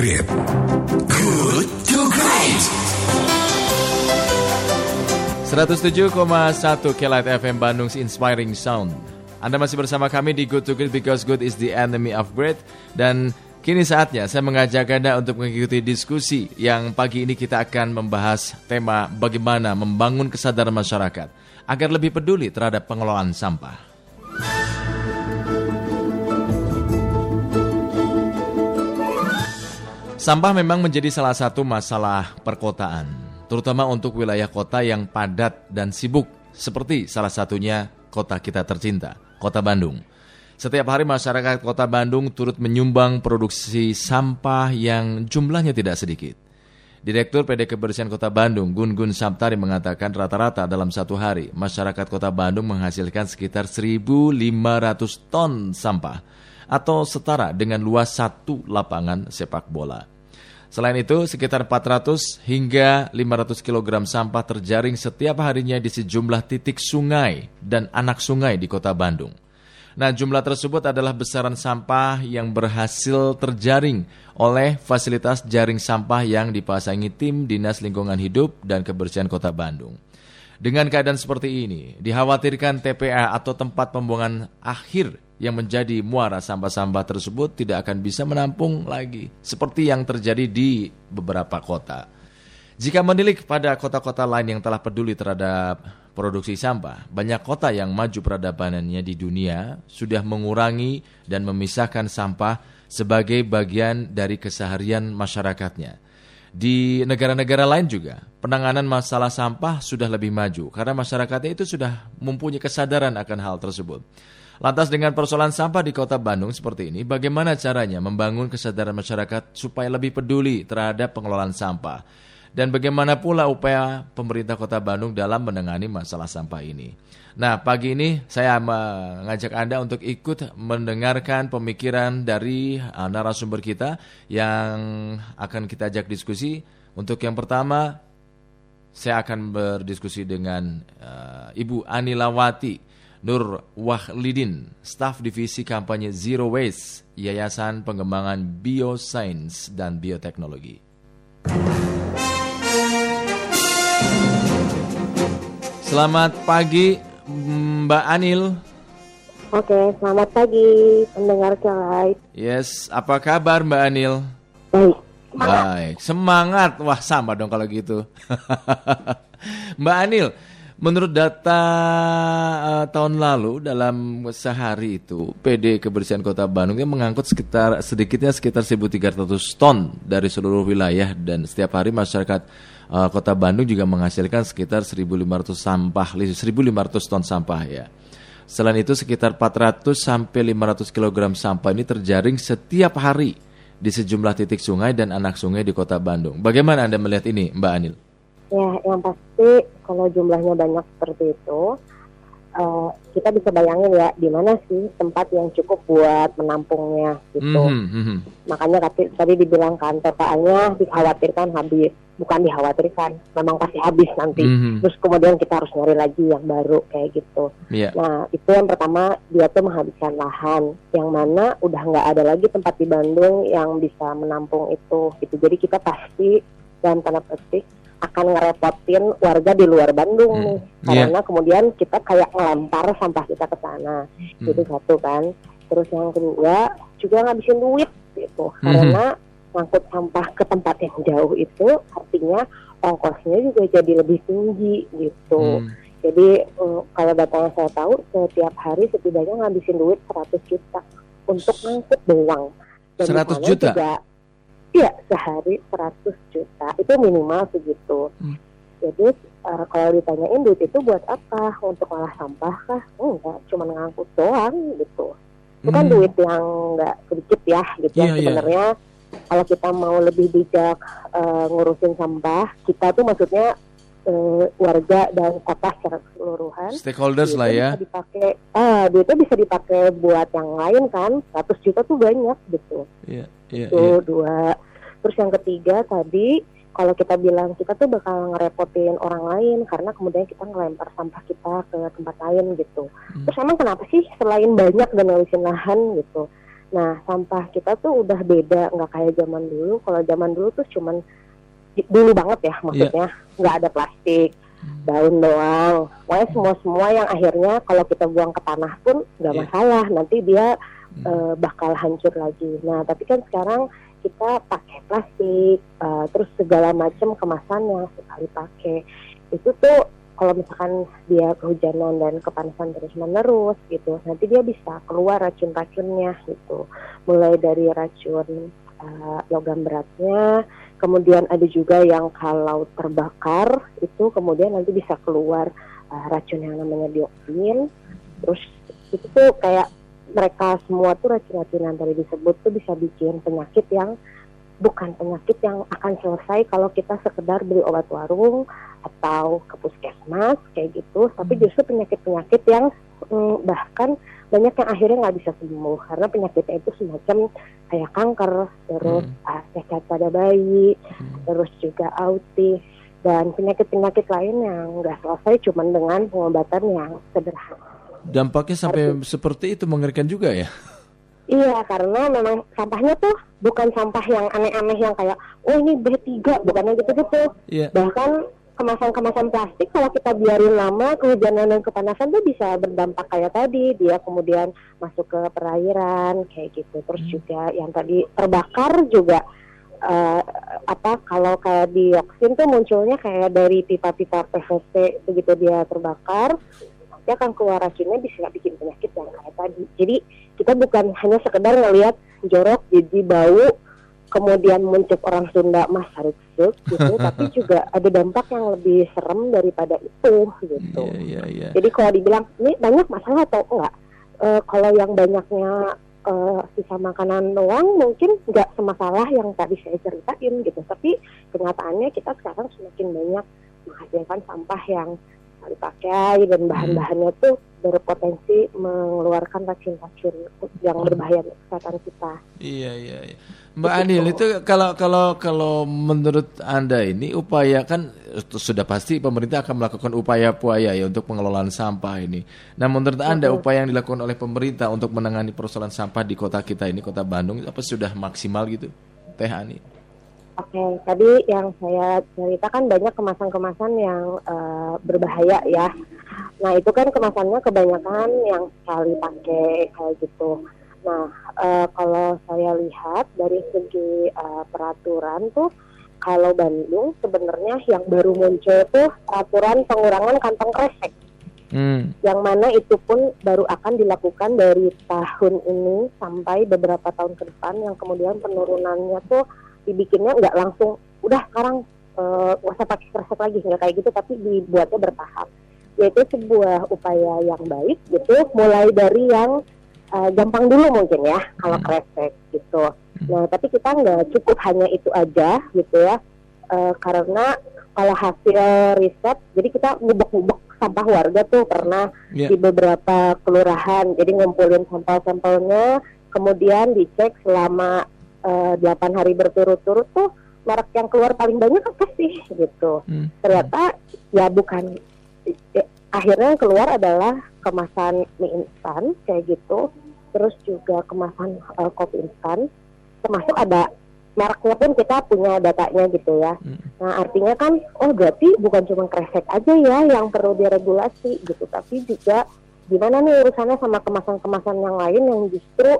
Great. Good to Great. 107,1 Kelat FM Bandung's Inspiring Sound. Anda masih bersama kami di Good to Great because good is the enemy of great. Dan kini saatnya saya mengajak Anda untuk mengikuti diskusi yang pagi ini kita akan membahas tema bagaimana membangun kesadaran masyarakat agar lebih peduli terhadap pengelolaan sampah. Sampah memang menjadi salah satu masalah perkotaan, terutama untuk wilayah kota yang padat dan sibuk, seperti salah satunya kota kita tercinta, Kota Bandung. Setiap hari masyarakat Kota Bandung turut menyumbang produksi sampah yang jumlahnya tidak sedikit. Direktur PD Kebersihan Kota Bandung, Gun Gun Sabtari mengatakan rata-rata dalam satu hari masyarakat Kota Bandung menghasilkan sekitar 1.500 ton sampah atau setara dengan luas satu lapangan sepak bola. Selain itu, sekitar 400 hingga 500 kg sampah terjaring setiap harinya di sejumlah titik sungai dan anak sungai di kota Bandung. Nah, jumlah tersebut adalah besaran sampah yang berhasil terjaring oleh fasilitas jaring sampah yang dipasangi tim Dinas Lingkungan Hidup dan Kebersihan Kota Bandung. Dengan keadaan seperti ini, dikhawatirkan TPA atau tempat pembuangan akhir yang menjadi muara sampah-sampah tersebut tidak akan bisa menampung lagi seperti yang terjadi di beberapa kota. Jika menilik pada kota-kota lain yang telah peduli terhadap produksi sampah, banyak kota yang maju peradabanannya di dunia sudah mengurangi dan memisahkan sampah sebagai bagian dari keseharian masyarakatnya. Di negara-negara lain juga, penanganan masalah sampah sudah lebih maju karena masyarakatnya itu sudah mempunyai kesadaran akan hal tersebut. Lantas dengan persoalan sampah di kota Bandung seperti ini, bagaimana caranya membangun kesadaran masyarakat supaya lebih peduli terhadap pengelolaan sampah? Dan bagaimana pula upaya pemerintah kota Bandung dalam menangani masalah sampah ini? Nah, pagi ini saya mengajak Anda untuk ikut mendengarkan pemikiran dari uh, narasumber kita yang akan kita ajak diskusi. Untuk yang pertama, saya akan berdiskusi dengan uh, Ibu Anilawati Nur Wahlidin, staf divisi kampanye Zero Waste, Yayasan Pengembangan Biosains dan Bioteknologi. Selamat pagi Mbak Anil. Oke, selamat pagi pendengar Live. Yes, apa kabar Mbak Anil? Baik. Baik, semangat. Wah, sama dong kalau gitu. Mbak Anil, Menurut data uh, tahun lalu dalam sehari itu PD Kebersihan Kota Bandung yang mengangkut sekitar sedikitnya sekitar 1.300 ton dari seluruh wilayah dan setiap hari masyarakat uh, Kota Bandung juga menghasilkan sekitar 1.500 sampah 1.500 ton sampah ya. Selain itu sekitar 400 sampai 500 kg sampah ini terjaring setiap hari di sejumlah titik sungai dan anak sungai di Kota Bandung. Bagaimana Anda melihat ini, Mbak Anil? Ya, yang pasti kalau jumlahnya banyak seperti itu, uh, kita bisa bayangin ya di mana sih tempat yang cukup buat menampungnya gitu. Mm -hmm. Makanya tadi, tadi dibilang kan TPA-nya dikhawatirkan habis, bukan dikhawatirkan, memang pasti habis nanti. Mm -hmm. Terus kemudian kita harus nyari lagi yang baru kayak gitu. Yeah. Nah itu yang pertama dia tuh menghabiskan lahan, yang mana udah nggak ada lagi tempat di Bandung yang bisa menampung itu. Gitu. Jadi kita pasti dalam tanda petik akan ngerepotin warga di luar Bandung hmm. nih iya. karena yeah. kemudian kita kayak ngelempar sampah kita ke sana hmm. itu satu kan terus yang kedua juga ngabisin duit gitu hmm. karena ngangkut sampah ke tempat yang jauh itu artinya ongkosnya juga jadi lebih tinggi gitu hmm. jadi um, kalau data yang saya tahu setiap hari setidaknya ngabisin duit 100 juta untuk ngangkut doang 100 juta juga Iya, sehari 100 juta. Itu minimal segitu. Hmm. Jadi uh, kalau ditanyain duit itu buat apa? Untuk olah sampah kah? Enggak, cuma ngangkut doang gitu. Itu kan hmm. duit yang enggak sedikit ya gitu yeah, ya iya. sebenarnya. Yeah. Kalau kita mau lebih bijak uh, ngurusin sampah, kita tuh maksudnya uh, warga dan kota secara keseluruhan. Stakeholders lah ya. Bisa dipakai, ah, duitnya bisa dipakai buat yang lain kan. 100 juta tuh banyak gitu. Iya. Yeah yeah, itu yeah. dua terus yang ketiga tadi kalau kita bilang kita tuh bakal ngerepotin orang lain karena kemudian kita ngelempar sampah kita ke tempat lain gitu. Hmm. Terus emang kenapa sih selain banyak dan ngabisin lahan gitu? Nah, sampah kita tuh udah beda, nggak kayak zaman dulu. Kalau zaman dulu tuh cuman dulu banget ya maksudnya, yeah. nggak ada plastik, hmm. daun doang. Pokoknya semua-semua yang akhirnya kalau kita buang ke tanah pun nggak yeah. masalah. Nanti dia hmm. uh, bakal hancur lagi. Nah, tapi kan sekarang kita pakai plastik, uh, terus segala macam kemasan yang sekali pakai. Itu tuh kalau misalkan dia kehujanan dan kepanasan terus menerus gitu nanti dia bisa keluar racun-racunnya gitu. Mulai dari racun uh, logam beratnya kemudian ada juga yang kalau terbakar itu kemudian nanti bisa keluar uh, racun yang namanya dioksin terus itu tuh kayak mereka semua tuh racun-racun yang tadi disebut tuh bisa bikin penyakit yang bukan penyakit yang akan selesai kalau kita sekedar beli obat warung atau ke puskesmas kayak gitu, tapi hmm. justru penyakit-penyakit yang mm, bahkan banyak yang akhirnya nggak bisa sembuh karena penyakitnya itu semacam kayak kanker, terus hmm. cacat pada bayi, hmm. terus juga autis dan penyakit-penyakit lain yang nggak selesai cuma dengan pengobatan yang sederhana. Dampaknya sampai Arti. seperti itu mengerikan juga ya? Iya, karena memang sampahnya tuh bukan sampah yang aneh-aneh yang kayak, oh ini B3, bukan yang gitu-gitu. Yeah. Bahkan kemasan-kemasan plastik kalau kita biarin lama kehujanan dan kepanasan tuh bisa berdampak kayak tadi dia kemudian masuk ke perairan kayak gitu terus hmm. juga yang tadi terbakar juga uh, apa kalau kayak dioksin tuh munculnya kayak dari pipa-pipa PVC begitu dia terbakar dia akan keluar racunnya bisa bikin penyakit yang kayak tadi. Jadi kita bukan hanya sekedar ngelihat jorok, jadi bau, kemudian mencek orang Sunda mas gitu, tapi juga ada dampak yang lebih serem daripada itu gitu. Yeah, yeah, yeah. Jadi kalau dibilang ini banyak masalah atau enggak? Uh, kalau yang banyaknya uh, sisa makanan doang mungkin nggak semasalah yang tadi saya ceritain gitu. Tapi kenyataannya kita sekarang semakin banyak menghasilkan sampah yang dipakai dan bahan-bahannya tuh berpotensi mengeluarkan racun-racun yang berbahaya untuk kesehatan kita. Iya iya. iya. Mbak gitu. Anil itu kalau kalau kalau menurut anda ini upaya kan sudah pasti pemerintah akan melakukan upaya-upaya ya untuk pengelolaan sampah ini. Nah menurut anda upaya yang dilakukan oleh pemerintah untuk menangani persoalan sampah di kota kita ini kota Bandung apa sudah maksimal gitu, Teh Ani? Oke, okay, tadi yang saya ceritakan banyak kemasan-kemasan yang uh, berbahaya ya. Nah itu kan kemasannya kebanyakan yang sekali pakai kayak gitu. Nah uh, kalau saya lihat dari segi uh, peraturan tuh, kalau Bandung sebenarnya yang baru muncul tuh peraturan pengurangan kantong kresek. Hmm. Yang mana itu pun baru akan dilakukan dari tahun ini sampai beberapa tahun ke depan yang kemudian penurunannya tuh dibikinnya nggak langsung udah sekarang uh, usah pakai kresek lagi nggak kayak gitu tapi dibuatnya bertahap yaitu sebuah upaya yang baik gitu mulai dari yang uh, gampang dulu mungkin ya kalau hmm. kresek gitu hmm. nah tapi kita nggak cukup hanya itu aja gitu ya uh, karena kalau hasil riset jadi kita ngubek-ngubek sampah warga tuh pernah yeah. di beberapa kelurahan jadi ngumpulin sampel-sampelnya kemudian dicek selama uh, eh, 8 hari berturut-turut tuh merek yang keluar paling banyak apa sih gitu. Hmm. Ternyata ya bukan eh, akhirnya yang keluar adalah kemasan mie instan kayak gitu, terus juga kemasan uh, kopi instan, termasuk ada mereknya pun kita punya datanya gitu ya. Hmm. Nah artinya kan, oh berarti bukan cuma kresek aja ya yang perlu diregulasi gitu, tapi juga gimana nih urusannya sama kemasan-kemasan yang lain yang justru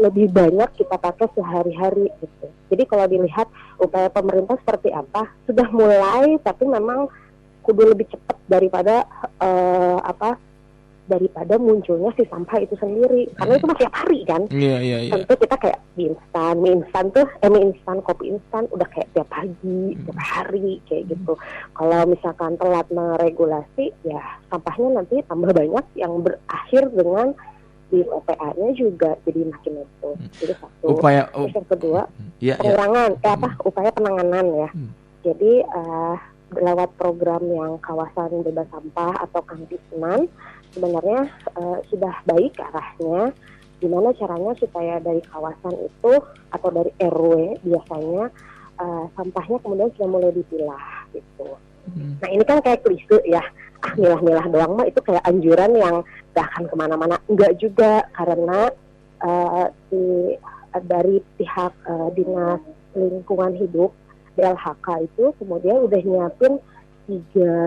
lebih banyak kita pakai sehari-hari gitu. Jadi kalau dilihat upaya pemerintah seperti apa, sudah mulai tapi memang kudu lebih cepat daripada uh, apa daripada munculnya si sampah itu sendiri karena itu masih tiap hari kan yeah, yeah, yeah. tentu kita kayak mie instan mie instan tuh eh mie instan kopi instan udah kayak tiap pagi hmm. tiap hari kayak gitu kalau misalkan telat meregulasi ya sampahnya nanti tambah banyak yang berakhir dengan di OPA-nya juga jadi makin itu. Hmm. Jadi satu. Upaya Terus yang kedua ya, pengurangan, ya. Eh, apa hmm. upaya penanganan ya. Hmm. Jadi uh, lewat program yang kawasan bebas sampah atau kampisman sebenarnya uh, sudah baik arahnya. Gimana caranya supaya dari kawasan itu atau dari RW biasanya uh, sampahnya kemudian sudah mulai dipilah gitu. Hmm. Nah ini kan kayak klise ya milah-milah doang mah itu kayak anjuran yang gak akan ke mana-mana enggak juga karena uh, si dari pihak uh, dinas lingkungan hidup DLHK itu kemudian udah nyiapin tiga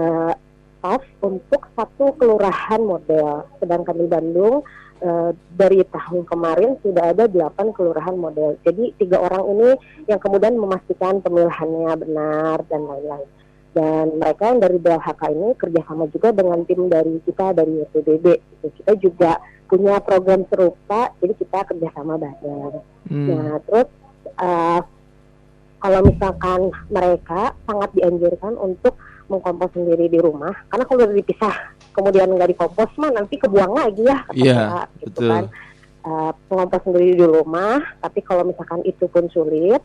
staff untuk satu kelurahan model. Sedangkan di Bandung uh, dari tahun kemarin sudah ada delapan kelurahan model. Jadi tiga orang ini yang kemudian memastikan pemilihannya benar dan lain-lain. Dan mereka yang dari DLHK ini kerjasama juga dengan tim dari kita dari PBB. Gitu. Kita juga punya program serupa, jadi kita kerjasama bareng. Hmm. Nah terus uh, kalau misalkan mereka sangat dianjurkan untuk mengkompos sendiri di rumah karena kalau udah dipisah kemudian nggak dikompos mah nanti kebuang lagi ya yeah, gitu betul. kan uh, mengompos sendiri di rumah tapi kalau misalkan itu pun sulit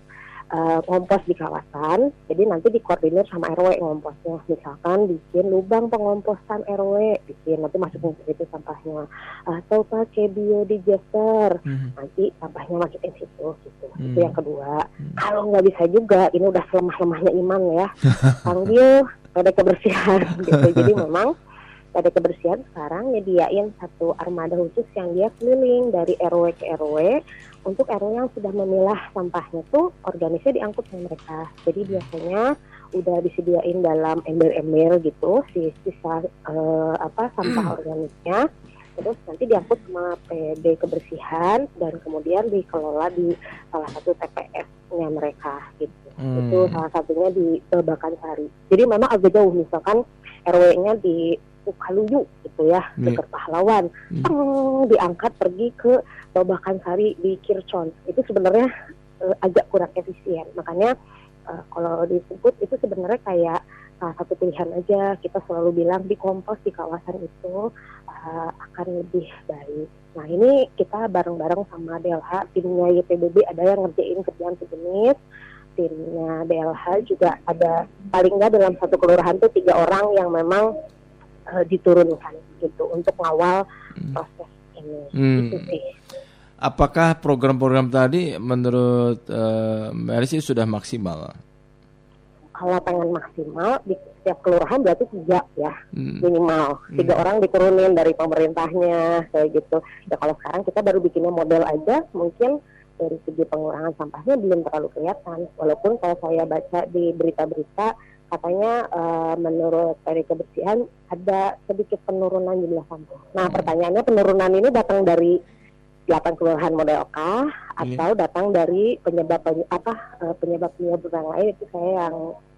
uh, ngompos di kawasan. Jadi nanti dikoordinir sama RW ngomposnya. Misalkan bikin lubang pengomposan RW, bikin nanti masukin ke situ sampahnya. Atau pakai biodigester, hmm. nanti sampahnya masukin situ. Gitu. Hmm. Itu yang kedua. Hmm. Kalau nggak bisa juga, ini udah selemah-lemahnya iman ya. Panggil pada kebersihan gitu. Jadi memang pada kebersihan sekarang nyediain satu armada khusus yang dia keliling dari RW ke RW untuk RW yang sudah memilah sampahnya tuh organisnya diangkut sama mereka. Jadi biasanya udah disediain dalam ember-ember gitu si sisa uh, apa sampah hmm. organiknya terus nanti diangkut sama PD kebersihan dan kemudian dikelola di salah satu TPS-nya mereka gitu. Hmm. Itu salah satunya di Babakan Sari. Jadi memang agak jauh misalkan RW-nya di Sukaluyu gitu ya, hmm. dekat pahlawan. Teng, diangkat pergi ke Babakan Sari di Kircon. Itu sebenarnya uh, agak kurang efisien. Makanya uh, kalau disebut itu sebenarnya kayak salah satu pilihan aja. Kita selalu bilang di kompos di kawasan itu uh, akan lebih baik. Nah ini kita bareng-bareng sama DLH, timnya YPBB ada yang ngerjain kerjaan sejenis, timnya DLH juga ada paling nggak dalam satu kelurahan tuh tiga orang yang memang uh, diturunkan gitu untuk mengawal hmm. proses ini. Hmm. Itu sih. Apakah program-program tadi menurut uh, Mercy sudah maksimal? Kalau pengen maksimal di setiap kelurahan berarti tiga ya hmm. minimal tiga hmm. orang diturunin dari pemerintahnya kayak gitu. Ya kalau sekarang kita baru bikinnya model aja mungkin dari segi pengurangan sampahnya belum terlalu kelihatan. Walaupun kalau saya baca di berita-berita katanya uh, menurut dari kebersihan ada sedikit penurunan jumlah sampah. Nah, hmm. pertanyaannya penurunan ini datang dari 8 kelurahan model K iya. atau datang dari penyebab apa uh, penyebab penyebab yang lain itu saya yang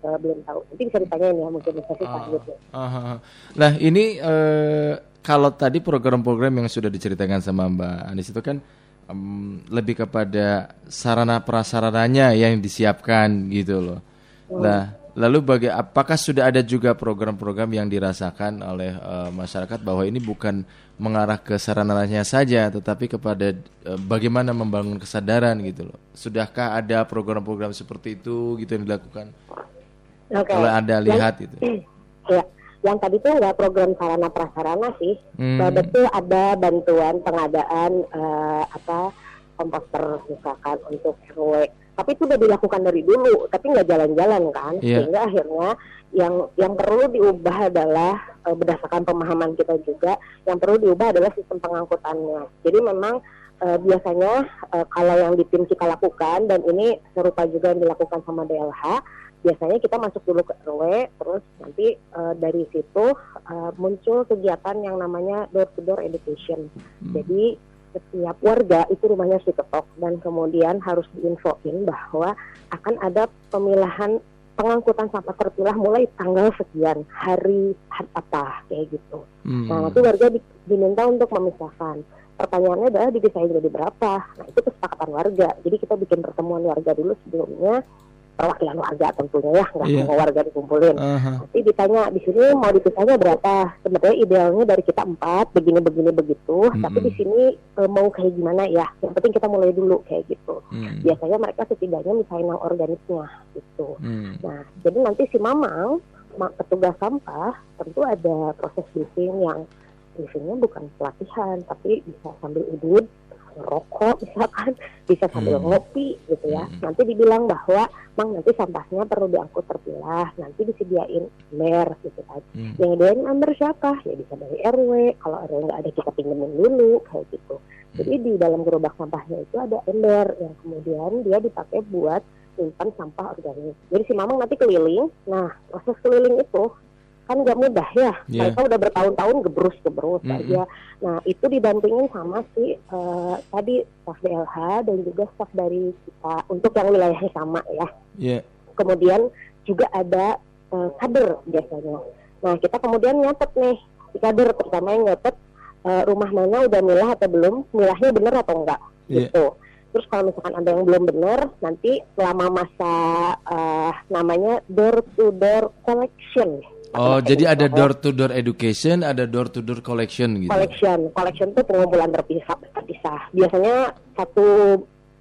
uh, belum tahu. Nanti bisa ditanyain ya mungkin bisa sih uh, uh, Nah, ini uh, kalau tadi program-program yang sudah diceritakan sama Mbak Anis itu kan um, lebih kepada sarana prasarananya yang disiapkan gitu loh. Hmm. Nah, Lalu bagi apakah sudah ada juga program-program yang dirasakan oleh uh, masyarakat bahwa ini bukan mengarah ke sarananya saja tetapi kepada uh, bagaimana membangun kesadaran gitu loh. Sudahkah ada program-program seperti itu gitu yang dilakukan? Okay. Kalau Anda lihat yang, itu. Ya, yang tadi itu ada program sarana prasarana sih. Hmm. Betul ada bantuan pengadaan uh, apa komposter misalkan untuk RW tapi itu udah dilakukan dari dulu tapi nggak jalan-jalan kan yeah. sehingga akhirnya yang yang perlu diubah adalah uh, berdasarkan pemahaman kita juga yang perlu diubah adalah sistem pengangkutannya jadi memang uh, biasanya uh, kalau yang di tim kita lakukan dan ini serupa juga yang dilakukan sama DLH biasanya kita masuk dulu ke RW terus nanti uh, dari situ uh, muncul kegiatan yang namanya door to door education hmm. jadi setiap warga itu rumahnya si ketok dan kemudian harus diinfoin bahwa akan ada pemilahan pengangkutan sampah terpilah mulai tanggal sekian hari apa kayak gitu. Hmm. Nah nanti warga diminta untuk memisahkan. Pertanyaannya adalah didesain jadi berapa? Nah itu kesepakatan warga. Jadi kita bikin pertemuan warga dulu sebelumnya perwakilan warga tentunya ya nggak yeah. semua warga dikumpulin. Uh-huh. Nanti ditanya di sini mau dipisahnya berapa? Sebenarnya idealnya dari kita empat begini begini begitu. Mm-hmm. Tapi di sini e, mau kayak gimana ya? Yang penting kita mulai dulu kayak gitu. Mm. Biasanya mereka setidaknya misalnya organiknya gitu. Mm. Nah jadi nanti si mamang petugas sampah tentu ada proses briefing yang briefingnya bukan pelatihan tapi bisa sambil udut rokok misalkan, bisa sambil hmm. ngopi gitu ya. Hmm. Nanti dibilang bahwa mang nanti sampahnya perlu diangkut terpilah, nanti disediain ember gitu kan. Hmm. Yang disediain ember siapa? Ya bisa dari RW. Kalau RW nggak ada kita pinjemin dulu kayak gitu. Hmm. Jadi di dalam gerobak sampahnya itu ada ember yang kemudian dia dipakai buat simpan sampah organik. Jadi si mamang nanti keliling. Nah proses keliling itu kan nggak mudah ya. Yeah. Mereka udah bertahun-tahun gebrus gebrus mm -hmm. aja. Nah itu didampingin sama si uh, tadi staf DLH dan juga staf dari kita untuk yang wilayahnya sama ya. Yeah. Kemudian juga ada uh, kader biasanya. Nah kita kemudian nyatet nih si kader pertama yang nyatet uh, rumah mana udah milah atau belum, milahnya bener atau enggak yeah. gitu. Terus kalau misalkan ada yang belum benar, nanti selama masa uh, namanya door to door collection Oh, jadi ada door to door education, ada door to door collection gitu. Collection, collection itu pengumpulan terpisah, terpisah. Biasanya satu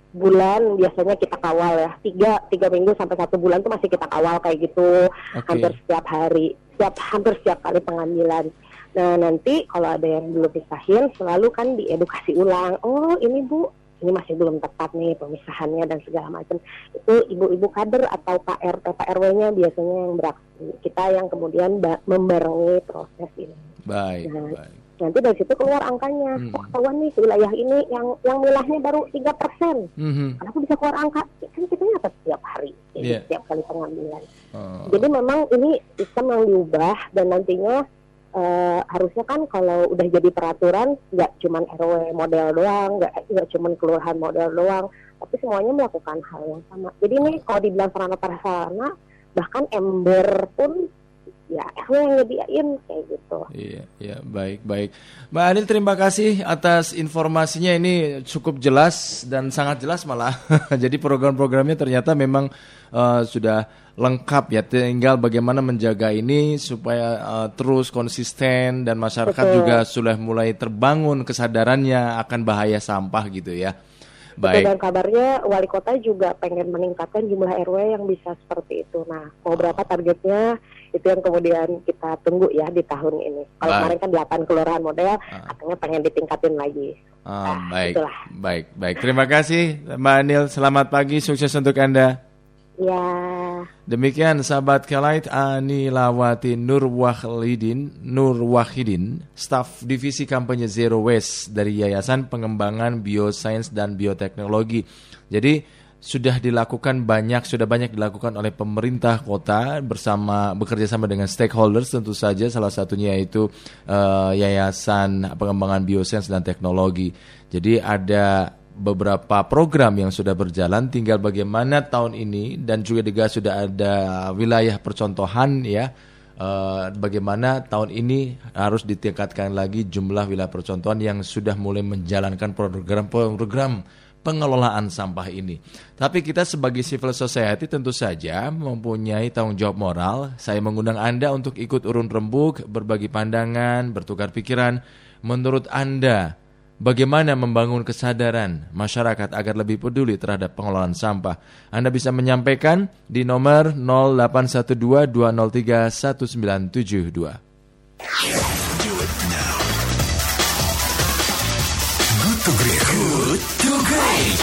bulan biasanya kita kawal ya tiga tiga minggu sampai satu bulan tuh masih kita kawal kayak gitu okay. hampir setiap hari setiap hampir setiap kali pengambilan nah nanti kalau ada yang belum pisahin selalu kan diedukasi ulang oh ini bu ini masih belum tepat nih pemisahannya dan segala macam itu ibu-ibu kader atau KRT PRW-nya biasanya yang beraksi kita yang kemudian membarengi proses ini baik nah, baik nanti dari situ keluar angkanya hmm. oh, ketahuan nih wilayah ini yang yang milahnya baru tiga persen hmm. kenapa bisa keluar angka kan kita nyata setiap hari yeah. setiap kali pengambilan oh. jadi memang ini sistem yang diubah dan nantinya uh, harusnya kan kalau udah jadi peraturan nggak cuman RW model doang, nggak nggak cuman kelurahan model doang, tapi semuanya melakukan hal yang sama. Jadi ini kalau dibilang sarana prasarana bahkan ember pun ya RW yang nyediain kayak gitu. Iya, iya baik baik. Mbak Anil terima kasih atas informasinya ini cukup jelas dan sangat jelas malah. Jadi program-programnya ternyata memang uh, sudah lengkap ya. Tinggal bagaimana menjaga ini supaya uh, terus konsisten dan masyarakat Betul. juga sudah mulai terbangun kesadarannya akan bahaya sampah gitu ya. Baik. Dan kabarnya wali kota juga pengen meningkatkan jumlah RW yang bisa seperti itu. Nah, mau berapa targetnya? Itu yang kemudian kita tunggu ya di tahun ini. Kalau kemarin kan 8 kelurahan model, ah. katanya pengen ditingkatin lagi. Oh, nah, baik, itulah. baik, baik. Terima kasih Mbak Anil. Selamat pagi, sukses untuk Anda. Ya. Demikian sahabat Kelait Ani Lawati Nur Wahidin, Nur Wahidin, staf divisi kampanye Zero Waste dari Yayasan Pengembangan Biosains dan Bioteknologi. Jadi sudah dilakukan banyak, sudah banyak dilakukan oleh pemerintah kota bersama bekerja sama dengan stakeholders tentu saja salah satunya yaitu uh, Yayasan Pengembangan Biosains dan Teknologi. Jadi ada beberapa program yang sudah berjalan tinggal bagaimana tahun ini dan juga juga sudah ada wilayah percontohan ya uh, bagaimana tahun ini harus ditingkatkan lagi jumlah wilayah percontohan yang sudah mulai menjalankan program-program pengelolaan sampah ini. Tapi kita sebagai civil society tentu saja mempunyai tanggung jawab moral. Saya mengundang Anda untuk ikut urun rembuk, berbagi pandangan, bertukar pikiran. Menurut Anda, bagaimana membangun kesadaran masyarakat agar lebih peduli terhadap pengelolaan sampah. Anda bisa menyampaikan di nomor 0812-203-1972. Good to great.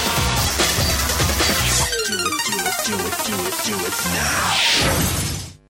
Do it, do it, do it, do it, do it now.